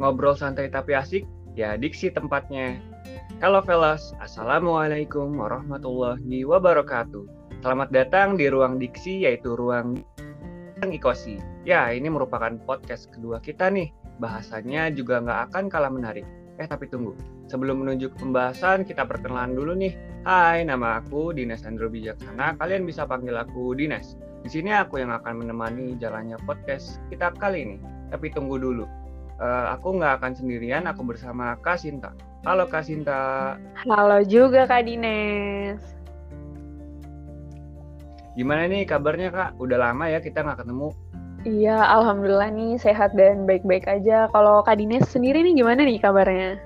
Ngobrol santai tapi asik, ya diksi tempatnya. Halo fellas, Assalamualaikum warahmatullahi wabarakatuh. Selamat datang di ruang diksi yaitu ruang Ikosi. Ya, ini merupakan podcast kedua kita nih. Bahasanya juga nggak akan kalah menarik. Eh, tapi tunggu. Sebelum menuju ke pembahasan, kita perkenalan dulu nih. Hai, nama aku Dinas Andro Bijaksana. Kalian bisa panggil aku Dinas. Di sini aku yang akan menemani jalannya podcast kita kali ini. Tapi tunggu dulu uh, aku nggak akan sendirian, aku bersama Kak Sinta. Halo Kak Sinta. Halo juga Kak Dines. Gimana nih kabarnya Kak? Udah lama ya kita nggak ketemu. Iya, Alhamdulillah nih sehat dan baik-baik aja. Kalau Kak Dines sendiri nih gimana nih kabarnya?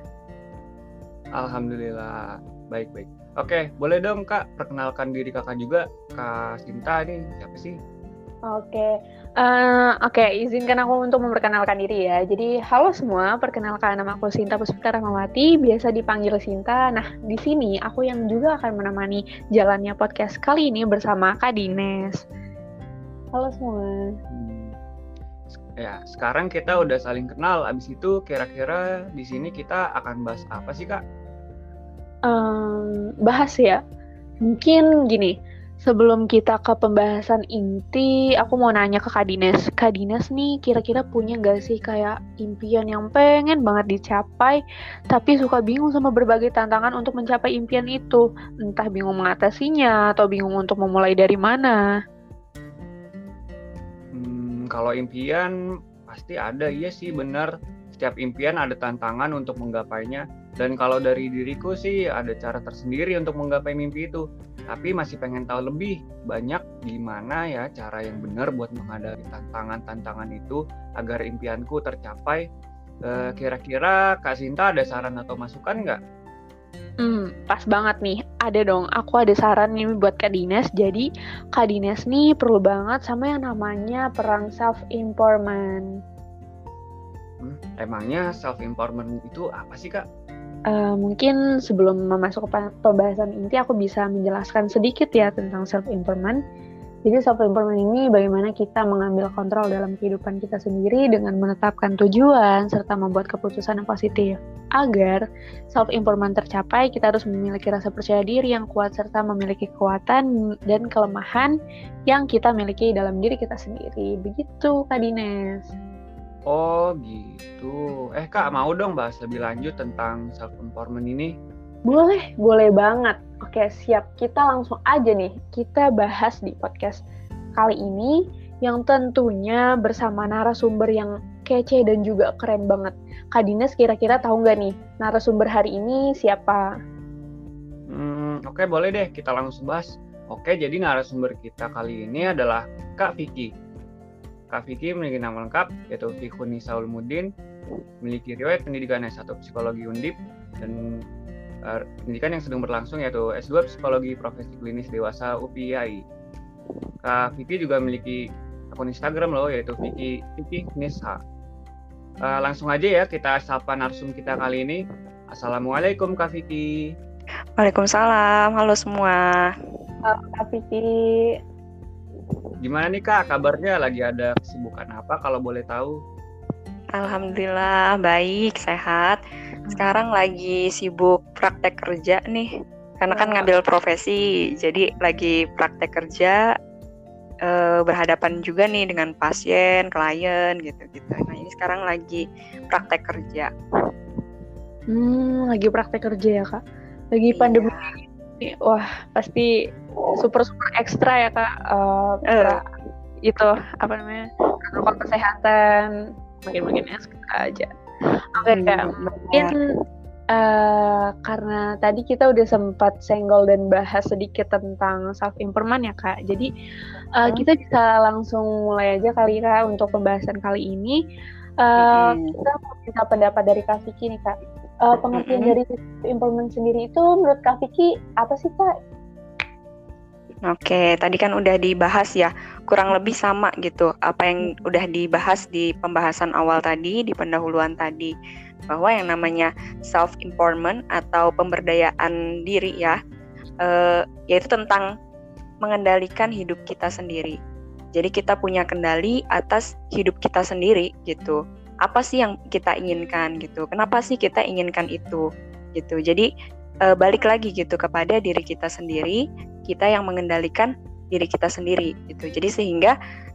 Alhamdulillah, baik-baik. Oke, boleh dong Kak perkenalkan diri Kakak juga. Kak Sinta nih, siapa sih? Oke, uh, oke okay, izinkan aku untuk memperkenalkan diri ya. Jadi halo semua, perkenalkan nama aku Sinta Puspita Rahmawati, biasa dipanggil Sinta. Nah di sini aku yang juga akan menemani jalannya podcast kali ini bersama Kak Dines. Halo semua. Hmm. Ya sekarang kita udah saling kenal. Abis itu kira-kira di sini kita akan bahas apa sih kak? Um, bahas ya. Mungkin gini Sebelum kita ke pembahasan inti, aku mau nanya ke Kak Dines. Kak Dines nih kira-kira punya gak sih kayak impian yang pengen banget dicapai, tapi suka bingung sama berbagai tantangan untuk mencapai impian itu? Entah bingung mengatasinya atau bingung untuk memulai dari mana? Hmm, kalau impian pasti ada, iya sih benar. Setiap impian ada tantangan untuk menggapainya. Dan kalau dari diriku sih ada cara tersendiri untuk menggapai mimpi itu tapi masih pengen tahu lebih banyak gimana ya cara yang benar buat menghadapi tantangan-tantangan itu agar impianku tercapai. Eh, kira-kira Kak Sinta ada saran atau masukan nggak? Hmm, pas banget nih. Ada dong. Aku ada saran nih buat Kak Dines. Jadi, Kak Dines nih perlu banget sama yang namanya perang self-empowerment. Hmm, emangnya self-empowerment itu apa sih, Kak? Uh, mungkin sebelum masuk ke pembahasan inti, aku bisa menjelaskan sedikit ya tentang self improvement. Jadi self improvement ini bagaimana kita mengambil kontrol dalam kehidupan kita sendiri dengan menetapkan tujuan serta membuat keputusan yang positif. Agar self improvement tercapai, kita harus memiliki rasa percaya diri yang kuat serta memiliki kekuatan dan kelemahan yang kita miliki dalam diri kita sendiri. Begitu, Kak Dines. Oh gitu. Eh kak mau dong bahas lebih lanjut tentang self empowerment ini? Boleh, boleh banget. Oke siap. Kita langsung aja nih. Kita bahas di podcast kali ini yang tentunya bersama narasumber yang kece dan juga keren banget. Kak Dinas kira-kira tahu nggak nih narasumber hari ini siapa? Hmm, Oke boleh deh kita langsung bahas. Oke jadi narasumber kita kali ini adalah Kak Vicky. Kak Vicky memiliki nama lengkap yaitu Fikuni Saul Mudin, memiliki riwayat pendidikan S1 Psikologi Undip dan uh, pendidikan yang sedang berlangsung yaitu S2 Psikologi Profesi Klinis Dewasa UPI. Kak Vicky juga memiliki akun Instagram loh yaitu Vicky Vicky Nisa. Uh, langsung aja ya kita sapa narsum kita kali ini. Assalamualaikum Kak Vicky. Waalaikumsalam. Halo semua. Halo Kak Vicky. Gimana nih Kak, kabarnya lagi ada kesibukan apa kalau boleh tahu? Alhamdulillah baik, sehat. Sekarang lagi sibuk praktek kerja nih. Karena kan ngambil profesi, jadi lagi praktek kerja eh, berhadapan juga nih dengan pasien, klien gitu-gitu. Nah, ini sekarang lagi praktek kerja. Hmm, lagi praktek kerja ya, Kak. Lagi iya. Wah pasti super super ekstra ya kak. Uh, uh. itu apa namanya protokol kesehatan makin makin ekstra aja. Oke okay, kak. Mungkin uh, karena tadi kita udah sempat senggol dan bahas sedikit tentang self improvement ya kak. Jadi uh, kita bisa langsung mulai aja kali kak untuk pembahasan kali ini. Uh, hmm. kita minta pendapat dari kak Vicky nih kak uh, pengertian mm -hmm. dari implement sendiri itu menurut Kak Vicky apa sih Kak? Oke, tadi kan udah dibahas ya, kurang lebih sama gitu. Apa yang udah dibahas di pembahasan awal tadi, di pendahuluan tadi, bahwa yang namanya self empowerment atau pemberdayaan diri ya, uh, yaitu tentang mengendalikan hidup kita sendiri. Jadi kita punya kendali atas hidup kita sendiri gitu apa sih yang kita inginkan gitu kenapa sih kita inginkan itu gitu jadi uh, balik lagi gitu kepada diri kita sendiri kita yang mengendalikan diri kita sendiri gitu jadi sehingga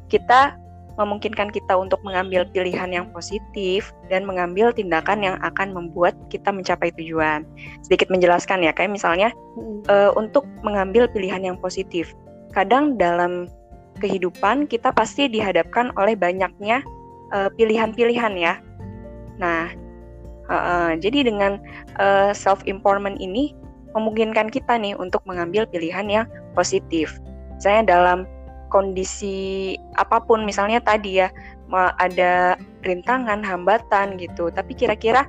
kita memungkinkan kita untuk mengambil pilihan yang positif dan mengambil tindakan yang akan membuat kita mencapai tujuan. Sedikit menjelaskan ya, kayak misalnya hmm. uh, untuk mengambil pilihan yang positif. Kadang dalam kehidupan kita pasti dihadapkan oleh banyaknya eh, pilihan-pilihan ya. Nah, uh, uh, jadi dengan uh, self empowerment ini memungkinkan kita nih untuk mengambil pilihan yang positif. Saya dalam kondisi apa pun misalnya tadi ya ada rintangan hambatan gitu tapi kira-kira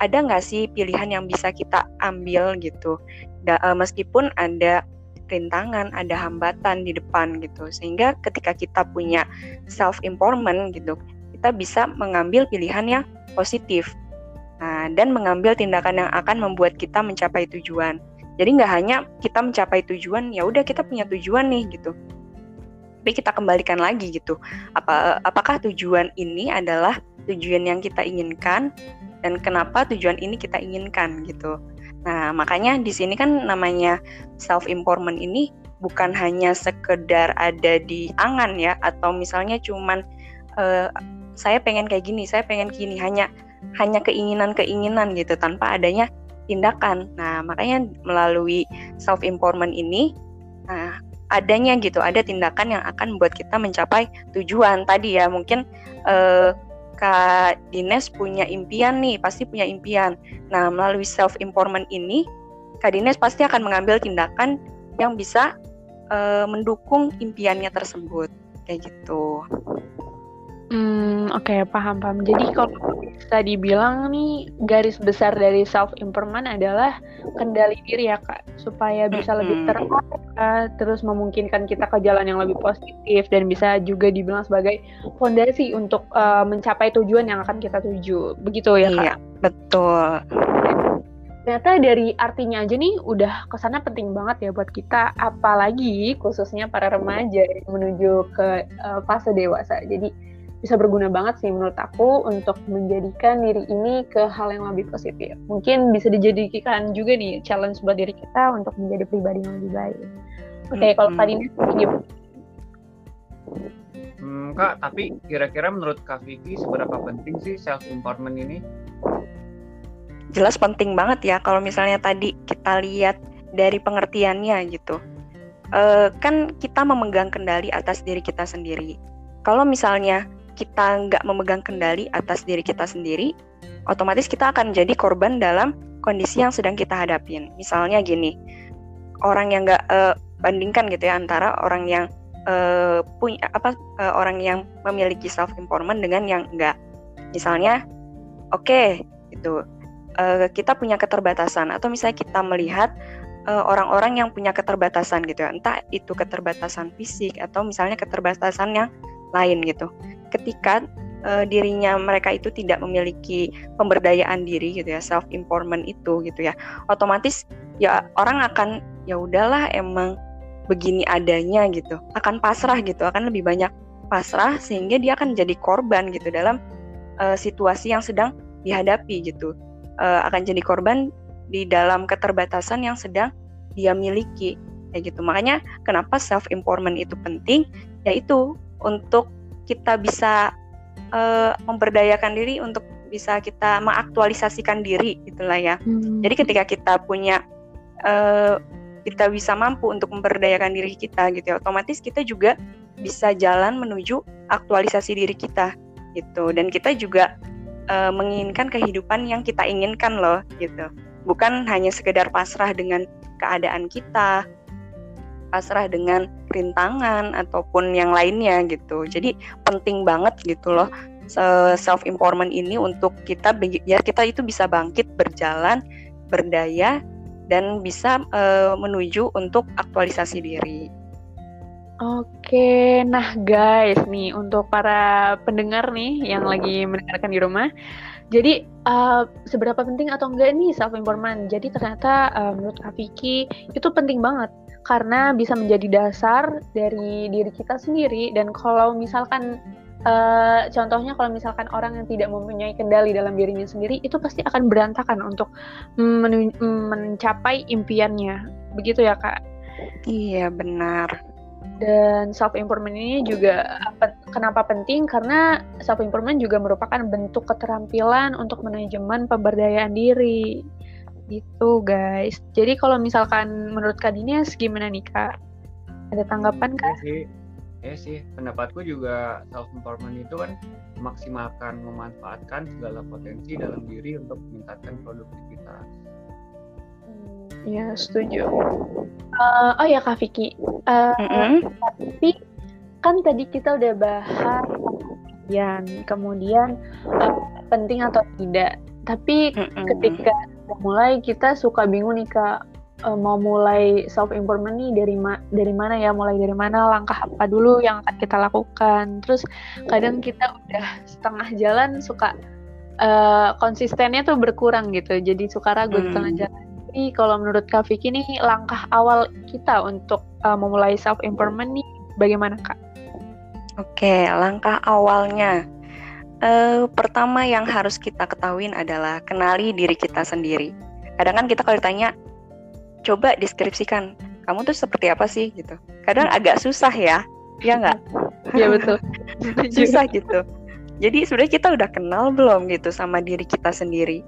ada nggak sih pilihan yang bisa kita ambil gitu da, uh, meskipun ada rintangan ada hambatan di depan gitu sehingga ketika kita punya self empowerment gitu kita bisa mengambil pilihan yang positif. Nah, dan mengambil tindakan yang akan membuat kita mencapai tujuan. Jadi nggak hanya kita mencapai tujuan ya udah kita punya tujuan nih gitu. Tapi kita kembalikan lagi gitu. Apa apakah tujuan ini adalah tujuan yang kita inginkan? Dan kenapa tujuan ini kita inginkan gitu. Nah makanya di sini kan namanya self empowerment ini bukan hanya sekedar ada di angan ya atau misalnya cuman uh, saya pengen kayak gini saya pengen gini hanya hanya keinginan-keinginan gitu tanpa adanya tindakan nah makanya melalui self empowerment ini nah adanya gitu, ada tindakan yang akan membuat kita mencapai tujuan tadi ya. Mungkin uh, Kak Dines punya impian nih, pasti punya impian. Nah, melalui self empowerment ini, Kak Dines pasti akan mengambil tindakan yang bisa uh, mendukung impiannya tersebut, kayak gitu. Hmm, oke okay, paham paham. Jadi kalau bisa dibilang nih garis besar dari self improvement adalah kendali diri ya kak, supaya bisa lebih terarah, terus memungkinkan kita ke jalan yang lebih positif dan bisa juga dibilang sebagai fondasi untuk uh, mencapai tujuan yang akan kita tuju. Begitu ya kak? Iya, betul. Ternyata dari artinya aja nih udah ke sana penting banget ya buat kita, apalagi khususnya para remaja menuju ke uh, fase dewasa. Jadi bisa berguna banget sih menurut aku untuk menjadikan diri ini ke hal yang lebih positif. Mungkin bisa dijadikan juga nih challenge buat diri kita untuk menjadi pribadi yang lebih baik. Oke, okay, hmm, kalau tadi gimana? Hmm, Kak, tapi kira-kira menurut Kak Vicky seberapa penting sih self empowerment ini? Jelas penting banget ya kalau misalnya tadi kita lihat dari pengertiannya gitu. Uh, kan kita memegang kendali atas diri kita sendiri. Kalau misalnya kita nggak memegang kendali atas diri kita sendiri, otomatis kita akan jadi korban dalam kondisi yang sedang kita hadapin. Misalnya gini, orang yang nggak uh, bandingkan gitu ya antara orang yang uh, punya apa uh, orang yang memiliki self empowerment dengan yang enggak. Misalnya, oke, okay, itu uh, kita punya keterbatasan atau misalnya kita melihat orang-orang yang punya keterbatasan gitu ya, entah itu keterbatasan fisik atau misalnya keterbatasan yang lain gitu ketika uh, dirinya mereka itu tidak memiliki pemberdayaan diri gitu ya self empowerment itu gitu ya. Otomatis ya orang akan ya udahlah emang begini adanya gitu. Akan pasrah gitu akan lebih banyak pasrah sehingga dia akan jadi korban gitu dalam uh, situasi yang sedang dihadapi gitu. Uh, akan jadi korban di dalam keterbatasan yang sedang dia miliki kayak gitu. Makanya kenapa self empowerment itu penting? Yaitu untuk kita bisa uh, memberdayakan diri untuk bisa kita mengaktualisasikan diri itulah ya. Hmm. Jadi ketika kita punya uh, kita bisa mampu untuk memberdayakan diri kita gitu ya, otomatis kita juga bisa jalan menuju aktualisasi diri kita gitu. Dan kita juga uh, menginginkan kehidupan yang kita inginkan loh gitu. Bukan hanya sekedar pasrah dengan keadaan kita, pasrah dengan rintangan ataupun yang lainnya gitu. Jadi penting banget gitu loh self empowerment ini untuk kita biar kita itu bisa bangkit berjalan berdaya dan bisa uh, menuju untuk aktualisasi diri. Oke, nah guys nih untuk para pendengar nih yang lagi mendengarkan di rumah, jadi uh, seberapa penting atau enggak nih self empowerment? Jadi ternyata uh, menurut Kak Vicky itu penting banget karena bisa menjadi dasar dari diri kita sendiri. Dan kalau misalkan uh, contohnya kalau misalkan orang yang tidak mempunyai kendali dalam dirinya sendiri itu pasti akan berantakan untuk men mencapai impiannya. Begitu ya kak? Iya benar. Dan self improvement ini juga kenapa penting? Karena self improvement juga merupakan bentuk keterampilan untuk manajemen pemberdayaan diri gitu guys. Jadi kalau misalkan menurut kak Dinias gimana nih kak? Ada tanggapan kak? Ya ya sih. Pendapatku juga self empowerment itu kan memaksimalkan memanfaatkan segala potensi dalam diri untuk meningkatkan produktivitas. Ya setuju. Uh, oh ya kak Vicky. Uh, mm -hmm. tapi kan tadi kita udah bahas kemudian kemudian uh, penting atau tidak. Tapi mm -hmm. ketika mulai kita suka bingung nih kak uh, mau mulai self improvement nih dari ma dari mana ya mulai dari mana langkah apa dulu yang akan kita lakukan terus kadang kita udah setengah jalan suka uh, konsistennya tuh berkurang gitu jadi suka ragu hmm. di tengah hmm. jalan jadi kalau menurut Kak Vicky nih langkah awal kita untuk uh, memulai self improvement nih bagaimana Kak? Oke langkah awalnya Uh, pertama yang harus kita ketahui adalah kenali diri kita sendiri. Kadang kan kita kalau ditanya coba deskripsikan kamu tuh seperti apa sih? gitu. Kadang agak susah ya ya nggak? Ya betul. Susah gitu. Jadi sebenarnya kita udah kenal belum gitu sama diri kita sendiri.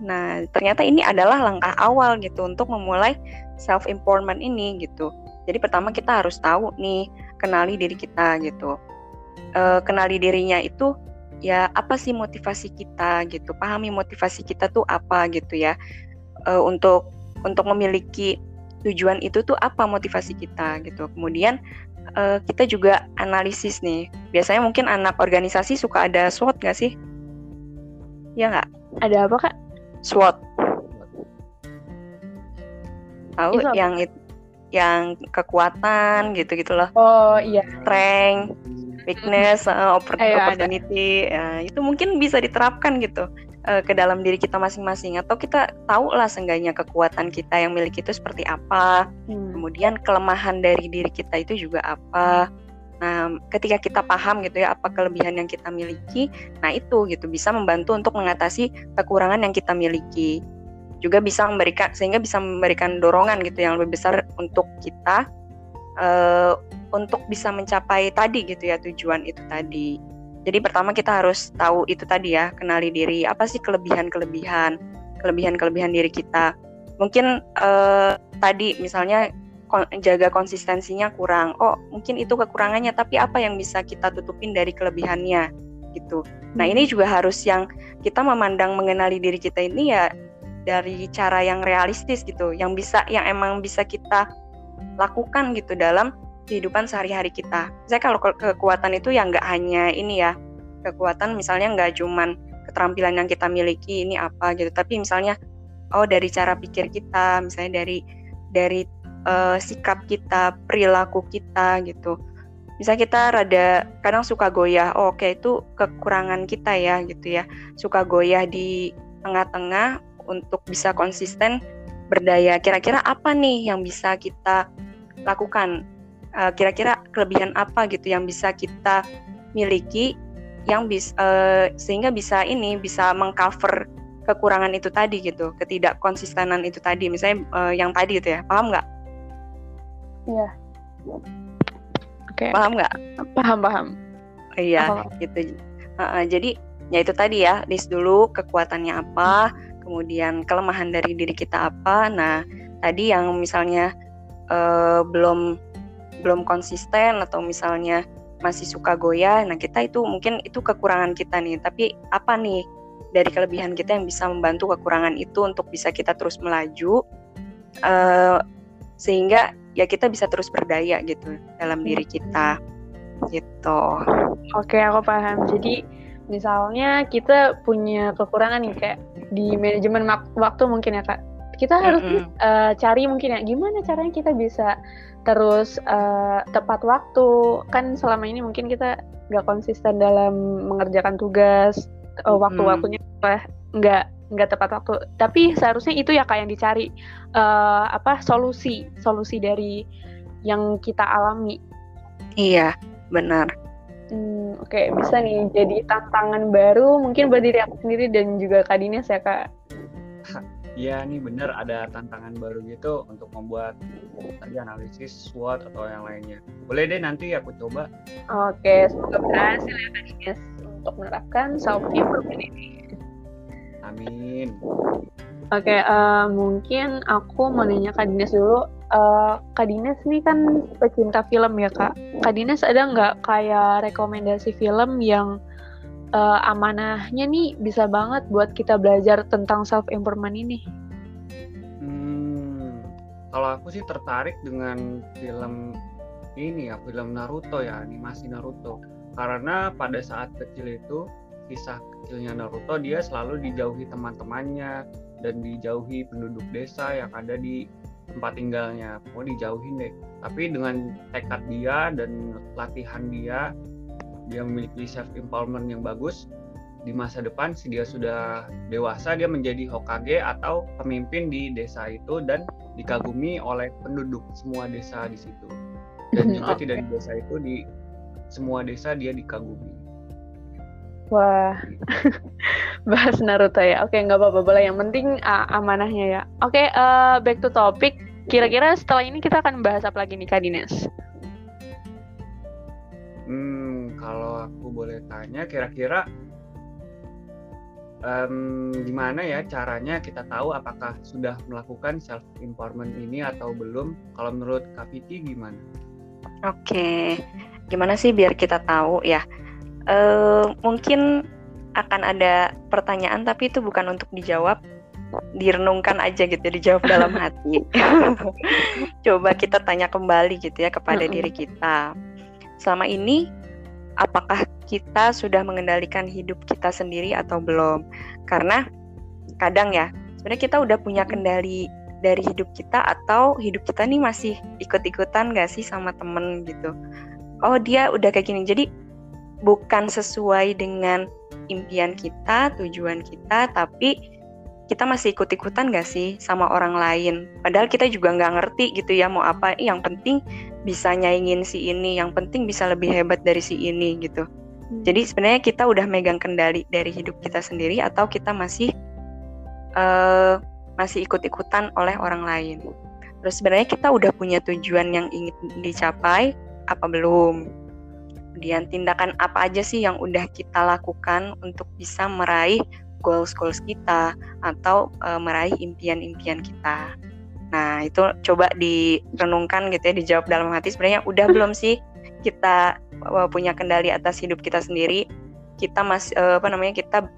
Nah ternyata ini adalah langkah awal gitu untuk memulai self empowerment ini gitu. Jadi pertama kita harus tahu nih kenali diri kita gitu. E, kenali dirinya itu ya apa sih motivasi kita gitu pahami motivasi kita tuh apa gitu ya e, untuk untuk memiliki tujuan itu tuh apa motivasi kita gitu. Kemudian uh, kita juga analisis nih. Biasanya mungkin anak organisasi suka ada SWOT nggak sih? Ya nggak? Ada apa kak? SWOT. Tahu itu yang itu yang kekuatan gitu-gitu loh. Oh iya. Strength, weakness, uh, opportunity. Ya, itu mungkin bisa diterapkan gitu uh, ke dalam diri kita masing-masing atau kita tahu lah seenggaknya kekuatan kita yang milik itu seperti apa hmm. kemudian kelemahan dari diri kita itu juga apa nah ketika kita paham gitu ya apa kelebihan yang kita miliki nah itu gitu bisa membantu untuk mengatasi kekurangan yang kita miliki juga bisa memberikan sehingga bisa memberikan dorongan gitu yang lebih besar untuk kita uh, untuk bisa mencapai tadi gitu ya tujuan itu tadi jadi pertama kita harus tahu itu tadi ya, kenali diri. Apa sih kelebihan-kelebihan, kelebihan-kelebihan diri kita? Mungkin eh, tadi misalnya jaga konsistensinya kurang. Oh, mungkin itu kekurangannya, tapi apa yang bisa kita tutupin dari kelebihannya gitu. Nah, ini juga harus yang kita memandang mengenali diri kita ini ya dari cara yang realistis gitu, yang bisa yang emang bisa kita lakukan gitu dalam kehidupan sehari-hari kita. Saya kalau ke kekuatan itu yang nggak hanya ini ya, kekuatan misalnya nggak cuman keterampilan yang kita miliki ini apa gitu, tapi misalnya oh dari cara pikir kita, misalnya dari dari uh, sikap kita, perilaku kita gitu. Misalnya kita rada kadang suka goyah, oh, oke okay, itu kekurangan kita ya gitu ya, suka goyah di tengah-tengah untuk bisa konsisten berdaya. Kira-kira apa nih yang bisa kita lakukan uh, kira-kira kelebihan apa gitu yang bisa kita miliki yang bisa uh, eh, sehingga bisa ini bisa mengcover kekurangan itu tadi gitu ketidak konsistenan itu tadi misalnya uh, yang tadi gitu ya paham nggak? Iya. Oke. Okay. Paham nggak? Paham paham. Iya paham. gitu. Uh, uh, jadi ya itu tadi ya list dulu kekuatannya apa, kemudian kelemahan dari diri kita apa. Nah tadi yang misalnya uh, belum belum konsisten atau misalnya masih suka goyah, nah kita itu mungkin itu kekurangan kita nih. Tapi apa nih dari kelebihan kita yang bisa membantu kekurangan itu untuk bisa kita terus melaju, uh, sehingga ya kita bisa terus berdaya gitu dalam diri kita, gitu. Oke, aku paham. Jadi misalnya kita punya kekurangan nih kayak di manajemen waktu mungkin ya kak. Kita harus mm -hmm. uh, cari mungkin ya gimana caranya kita bisa terus uh, tepat waktu. Kan selama ini mungkin kita nggak konsisten dalam mengerjakan tugas uh, waktu-waktunya nggak nggak tepat waktu. Tapi seharusnya itu ya kayak yang dicari uh, apa solusi. Solusi dari yang kita alami. Iya benar. Hmm, Oke, okay. bisa nih jadi tantangan baru mungkin buat diri aku sendiri dan juga Kak Dines ya Kak. Iya nih bener ada tantangan baru gitu untuk membuat tadi analisis SWOT atau yang lainnya. Boleh deh nanti aku coba. Oke, semoga berhasil ya Kak Dines untuk menerapkan self improvement ini. Amin. Oke, uh, mungkin aku mau nanya Kak Dines dulu uh, Kak Dines nih kan pecinta film ya Kak. Kak Dines ada nggak kayak rekomendasi film yang uh, amanahnya nih bisa banget buat kita belajar tentang self improvement ini? Hmm, kalau aku sih tertarik dengan film ini ya, film Naruto ya, animasi Naruto. Karena pada saat kecil itu kisah kecilnya Naruto dia selalu dijauhi teman-temannya dan dijauhi penduduk desa yang ada di tempat tinggalnya mau dijauhin deh tapi dengan tekad dia dan latihan dia dia memiliki self empowerment yang bagus di masa depan si dia sudah dewasa dia menjadi Hokage atau pemimpin di desa itu dan dikagumi oleh penduduk semua desa di situ dan juga okay. tidak di desa itu di semua desa dia dikagumi Wah, bahas Naruto ya. Oke, nggak apa-apa, boleh. Yang penting uh, amanahnya ya. Oke, uh, back to topic. Kira-kira setelah ini kita akan bahas apa lagi nih, Kak Dines? Hmm, kalau aku boleh tanya, kira-kira um, gimana ya caranya kita tahu apakah sudah melakukan self empowerment ini atau belum? Kalau menurut Vicky gimana? Oke, gimana sih biar kita tahu ya? uh, mungkin akan ada pertanyaan tapi itu bukan untuk dijawab direnungkan aja gitu dijawab dalam hati coba kita tanya kembali gitu ya kepada diri kita selama ini apakah kita sudah mengendalikan hidup kita sendiri atau belum karena kadang ya sebenarnya kita udah punya kendali dari hidup kita atau hidup kita nih masih ikut-ikutan gak sih sama temen gitu oh dia udah kayak gini jadi bukan sesuai dengan impian kita, tujuan kita, tapi kita masih ikut-ikutan gak sih sama orang lain? Padahal kita juga nggak ngerti gitu ya mau apa. Yang penting bisa nyaingin si ini, yang penting bisa lebih hebat dari si ini gitu. Hmm. Jadi sebenarnya kita udah megang kendali dari hidup kita sendiri atau kita masih uh, masih ikut-ikutan oleh orang lain. Terus sebenarnya kita udah punya tujuan yang ingin dicapai apa belum? Kemudian tindakan apa aja sih yang udah kita lakukan untuk bisa meraih goals-goals kita atau uh, meraih impian-impian kita. Nah, itu coba direnungkan gitu ya, dijawab dalam hati sebenarnya udah belum sih kita uh, punya kendali atas hidup kita sendiri. Kita masih uh, apa namanya? kita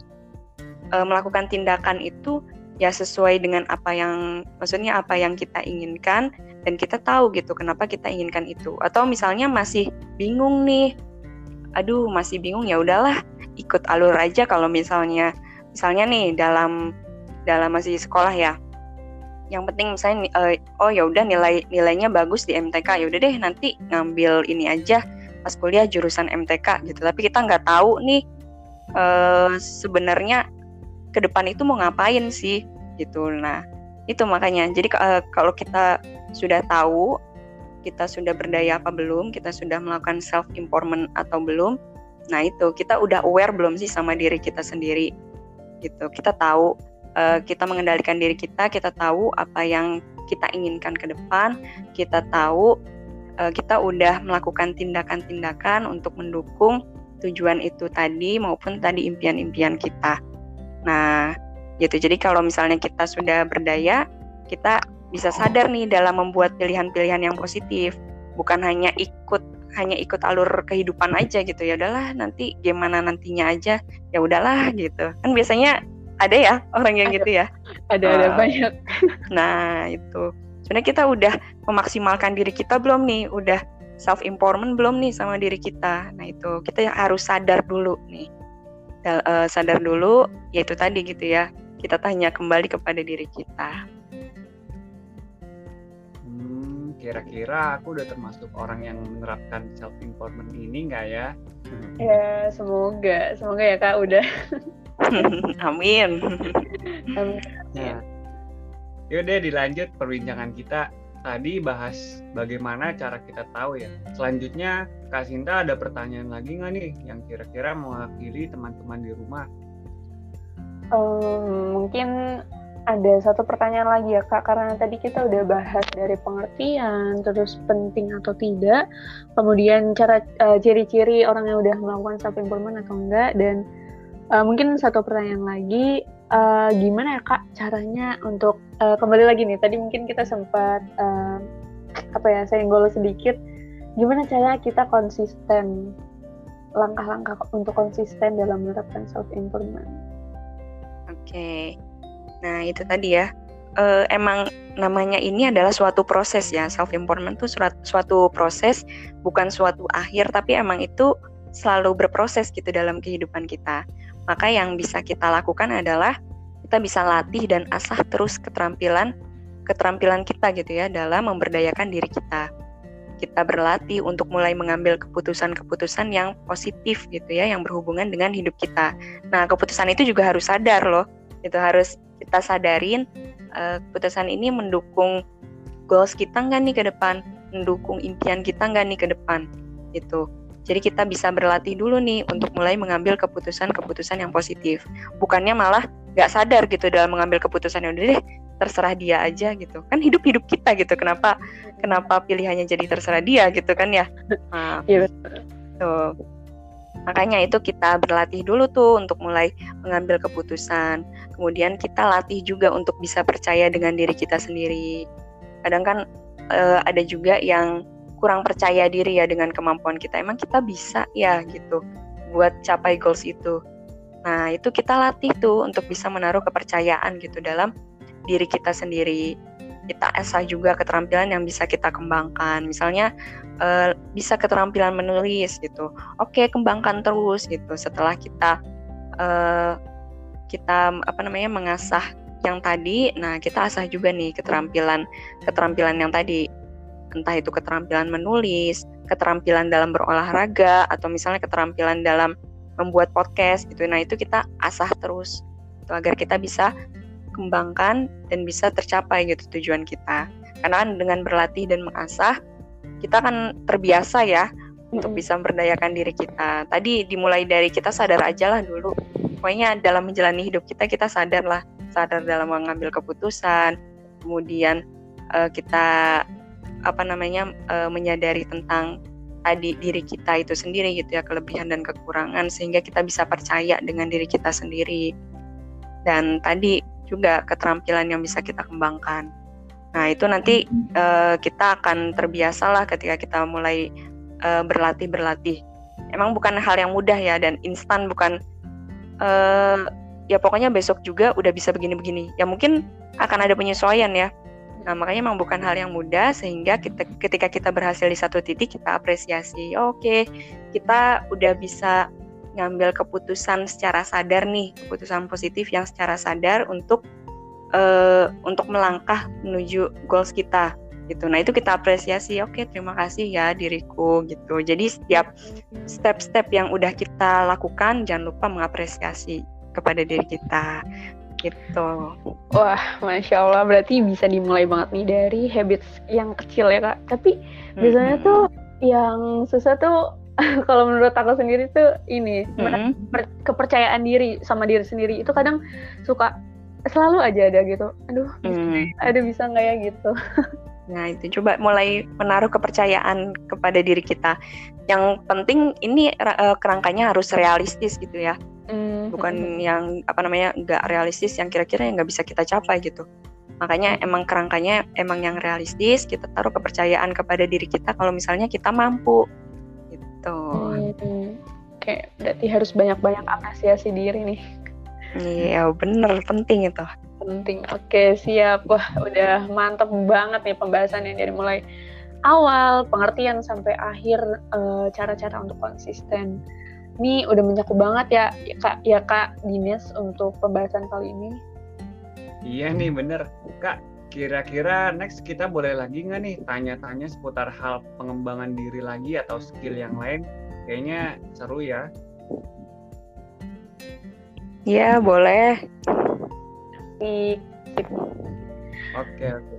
uh, melakukan tindakan itu ya sesuai dengan apa yang maksudnya apa yang kita inginkan dan kita tahu gitu kenapa kita inginkan itu atau misalnya masih bingung nih aduh masih bingung ya udahlah ikut alur aja kalau misalnya misalnya nih dalam dalam masih sekolah ya yang penting misalnya uh, oh ya udah nilai nilainya bagus di MTK ya udah deh nanti ngambil ini aja pas kuliah jurusan MTK gitu. Tapi kita nggak tahu nih uh, sebenarnya ke depan itu mau ngapain sih gitu. Nah itu makanya. Jadi uh, kalau kita sudah tahu kita sudah berdaya apa belum kita sudah melakukan self empowerment atau belum nah itu kita udah aware belum sih sama diri kita sendiri? Gitu. Kita tahu uh, kita mengendalikan diri kita kita tahu apa yang kita inginkan ke depan kita tahu uh, kita udah melakukan tindakan-tindakan untuk mendukung tujuan itu tadi maupun tadi impian-impian kita. Nah gitu. Jadi kalau misalnya kita sudah berdaya kita bisa sadar nih dalam membuat pilihan-pilihan yang positif. Bukan hanya ikut hanya ikut alur kehidupan aja gitu. Ya udahlah nanti gimana nantinya aja. Ya udahlah gitu. Kan biasanya ada ya orang yang gitu ya? Ada ada uh, banyak. Nah itu. Sebenarnya kita udah memaksimalkan diri kita belum nih? Udah self empowerment belum nih sama diri kita? Nah itu. Kita harus sadar dulu nih. Uh, sadar dulu yaitu tadi gitu ya. Kita tanya kembali kepada diri kita. Kira-kira aku udah termasuk orang yang menerapkan self empowerment ini nggak ya? Ya semoga, semoga ya kak udah. Amin. Amin. Nah, yaudah dilanjut perbincangan kita tadi bahas bagaimana cara kita tahu ya. Selanjutnya Kak Sinta ada pertanyaan lagi nggak nih yang kira-kira mewakili teman-teman di rumah? Um, mungkin ada satu pertanyaan lagi ya kak karena tadi kita udah bahas dari pengertian terus penting atau tidak kemudian cara uh, ciri-ciri orang yang udah melakukan self improvement atau enggak dan uh, mungkin satu pertanyaan lagi uh, gimana ya kak caranya untuk uh, kembali lagi nih tadi mungkin kita sempat uh, apa ya saya senggol sedikit gimana cara kita konsisten langkah-langkah untuk konsisten dalam menerapkan self improvement oke okay Nah, itu tadi ya. Uh, emang namanya ini adalah suatu proses ya. Self improvement itu suatu proses, bukan suatu akhir, tapi emang itu selalu berproses gitu dalam kehidupan kita. Maka yang bisa kita lakukan adalah kita bisa latih dan asah terus keterampilan keterampilan kita gitu ya dalam memberdayakan diri kita. Kita berlatih untuk mulai mengambil keputusan-keputusan yang positif gitu ya, yang berhubungan dengan hidup kita. Nah, keputusan itu juga harus sadar loh. Itu harus kita sadarin uh, keputusan ini mendukung goals kita nggak nih ke depan, mendukung impian kita nggak nih ke depan, gitu. Jadi kita bisa berlatih dulu nih untuk mulai mengambil keputusan-keputusan yang positif. Bukannya malah nggak sadar gitu dalam mengambil keputusan yang udah deh terserah dia aja gitu. Kan hidup-hidup kita gitu. Kenapa kenapa pilihannya jadi terserah dia gitu kan ya? Nah, iya Tuh. Makanya itu kita berlatih dulu tuh untuk mulai mengambil keputusan. Kemudian kita latih juga untuk bisa percaya dengan diri kita sendiri. Kadang kan uh, ada juga yang kurang percaya diri ya dengan kemampuan kita. Emang kita bisa ya gitu buat capai goals itu. Nah, itu kita latih tuh untuk bisa menaruh kepercayaan gitu dalam diri kita sendiri kita asah juga keterampilan yang bisa kita kembangkan. Misalnya uh, bisa keterampilan menulis gitu. Oke, kembangkan terus gitu. Setelah kita uh, kita apa namanya mengasah yang tadi, nah kita asah juga nih keterampilan keterampilan yang tadi. Entah itu keterampilan menulis, keterampilan dalam berolahraga atau misalnya keterampilan dalam membuat podcast gitu. Nah, itu kita asah terus itu agar kita bisa kembangkan dan bisa tercapai gitu tujuan kita. Karena kan dengan berlatih dan mengasah, kita akan terbiasa ya untuk bisa memberdayakan diri kita. Tadi dimulai dari kita sadar aja lah dulu. Pokoknya dalam menjalani hidup kita kita sadar lah, sadar dalam mengambil keputusan. Kemudian uh, kita apa namanya uh, menyadari tentang tadi diri kita itu sendiri gitu ya kelebihan dan kekurangan sehingga kita bisa percaya dengan diri kita sendiri. Dan tadi juga keterampilan yang bisa kita kembangkan. Nah, itu nanti uh, kita akan terbiasa lah ketika kita mulai uh, berlatih berlatih. Emang bukan hal yang mudah ya dan instan bukan uh, ya pokoknya besok juga udah bisa begini-begini. Ya mungkin akan ada penyesuaian ya. Nah, makanya emang bukan hal yang mudah sehingga kita ketika kita berhasil di satu titik kita apresiasi. Oke, kita udah bisa ngambil keputusan secara sadar nih, keputusan positif yang secara sadar untuk uh, untuk melangkah menuju goals kita gitu. Nah, itu kita apresiasi. Oke, terima kasih ya diriku gitu. Jadi setiap step-step yang udah kita lakukan jangan lupa mengapresiasi kepada diri kita gitu. Wah, masya Allah berarti bisa dimulai banget nih dari habits yang kecil ya kak. Tapi biasanya mm -hmm. tuh yang susah tuh kalau menurut aku sendiri tuh ini mm-hmm. kepercayaan diri sama diri sendiri itu kadang suka selalu aja ada gitu aduh mm. ada bisa nggak ya gitu nah itu coba mulai menaruh kepercayaan kepada diri kita yang penting ini uh, kerangkanya harus realistis gitu ya. Bukan yang apa namanya nggak realistis yang kira-kira yang nggak bisa kita capai gitu makanya emang kerangkanya emang yang realistis kita taruh kepercayaan kepada diri kita kalau misalnya kita mampu gitu. Hmm, Oke, berarti harus banyak-banyak apresiasi diri nih. Iya, bener penting itu. Penting. Oke, siap. Wah, udah mantep banget nih pembahasannya dari mulai awal pengertian sampai akhir cara eh, cara-cara untuk konsisten. Ini udah mencakup banget ya, ya Kak, ya Kak Dines untuk pembahasan kali ini. Iya nih bener, Kak. Kira-kira next kita boleh lagi nggak nih tanya-tanya seputar hal pengembangan diri lagi atau skill yang lain? Kayaknya seru ya. Iya, boleh. Sip. Oke, oke,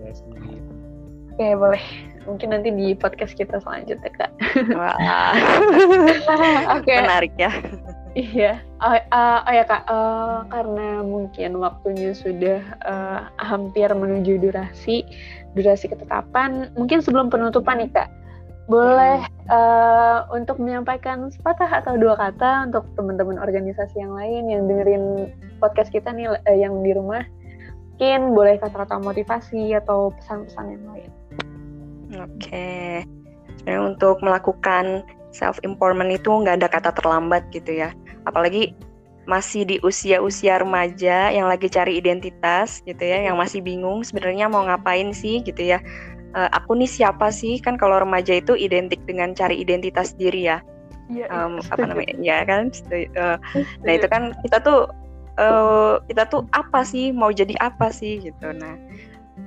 Oke, boleh. Mungkin nanti di podcast kita selanjutnya kak. Wah, Oke. menarik ya. Iya. Oh, uh, oh ya kak, uh, karena mungkin waktunya sudah uh, hampir menuju durasi, durasi ketetapan. Mungkin sebelum penutupan nih kak, boleh uh, untuk menyampaikan sepatah atau dua kata untuk teman-teman organisasi yang lain yang dengerin podcast kita nih uh, yang di rumah. Mungkin boleh kata-kata motivasi atau pesan-pesan yang lain. Oke. Sebenarnya untuk melakukan self empowerment itu nggak ada kata terlambat gitu ya. Apalagi masih di usia-usia remaja yang lagi cari identitas gitu ya, yang masih bingung sebenarnya mau ngapain sih gitu ya. Uh, aku nih siapa sih? Kan kalau remaja itu identik dengan cari identitas diri ya. Iya. Um, apa namanya? Ya kan. Uh, nah itu kan kita tuh uh, kita tuh apa sih? Mau jadi apa sih gitu. Nah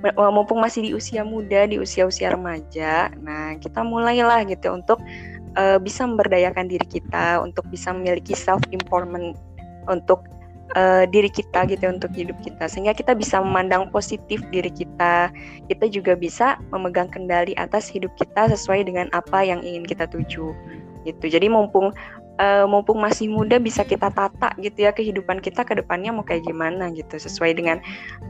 mumpung masih di usia muda, di usia-usia remaja, nah kita mulailah gitu untuk uh, bisa memberdayakan diri kita, untuk bisa memiliki self empowerment untuk uh, diri kita gitu untuk hidup kita, sehingga kita bisa memandang positif diri kita, kita juga bisa memegang kendali atas hidup kita sesuai dengan apa yang ingin kita tuju, gitu. Jadi mumpung uh, mumpung masih muda bisa kita tata gitu ya kehidupan kita ke depannya mau kayak gimana gitu sesuai dengan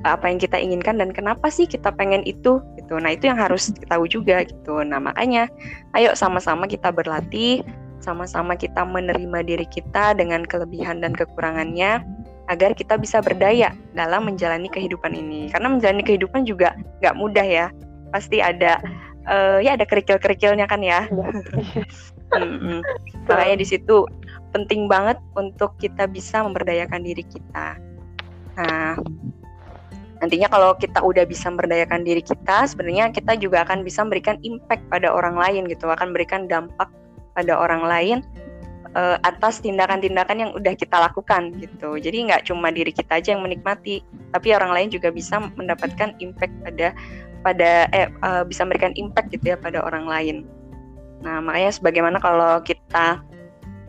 apa yang kita inginkan dan kenapa sih kita pengen itu gitu. Nah, itu yang harus kita tahu juga gitu. Nah, makanya ayo sama-sama kita berlatih, sama-sama kita menerima diri kita dengan kelebihan dan kekurangannya agar kita bisa berdaya dalam menjalani kehidupan ini. Karena menjalani kehidupan juga nggak mudah ya. Pasti ada uh, ya ada kerikil-kerikilnya kan ya. hmm, makanya di situ penting banget untuk kita bisa memberdayakan diri kita. Nah, nantinya kalau kita udah bisa memberdayakan diri kita, sebenarnya kita juga akan bisa memberikan impact pada orang lain gitu, akan memberikan dampak pada orang lain uh, atas tindakan-tindakan yang udah kita lakukan gitu. Jadi nggak cuma diri kita aja yang menikmati, tapi orang lain juga bisa mendapatkan impact pada pada eh uh, bisa memberikan impact gitu ya pada orang lain. Nah makanya sebagaimana kalau kita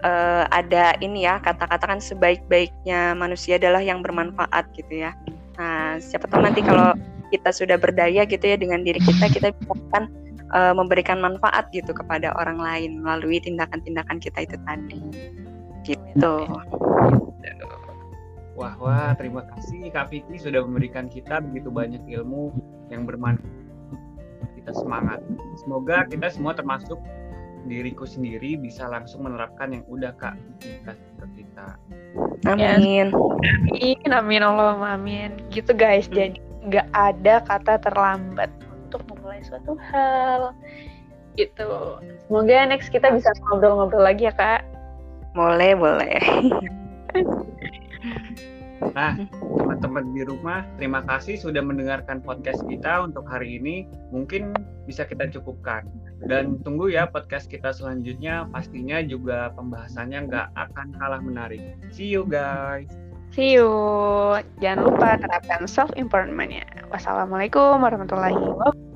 uh, ada ini ya kata-kata kan sebaik-baiknya manusia adalah yang bermanfaat gitu ya. Nah siapa tahu nanti kalau kita sudah berdaya gitu ya dengan diri kita kita bisa kan uh, memberikan manfaat gitu kepada orang lain melalui tindakan-tindakan kita itu tadi. Gitu. Wah, wah, terima kasih Kak sudah memberikan kita begitu banyak ilmu yang bermanfaat. Kita semangat. Semoga kita semua termasuk diriku sendiri bisa langsung menerapkan yang udah Kak kasih ke kita. Amin. Amin, amin Allah, amin. Gitu guys, hmm. jadi nggak ada kata terlambat untuk memulai suatu hal. Gitu. Semoga next kita bisa ngobrol-ngobrol lagi ya kak. Boleh, boleh. Nah, teman-teman di rumah, terima kasih sudah mendengarkan podcast kita untuk hari ini. Mungkin bisa kita cukupkan. Dan tunggu ya podcast kita selanjutnya. Pastinya juga pembahasannya nggak akan kalah menarik. See you guys. See you. Jangan lupa terapkan self empowerment-nya. Wassalamualaikum warahmatullahi wabarakatuh.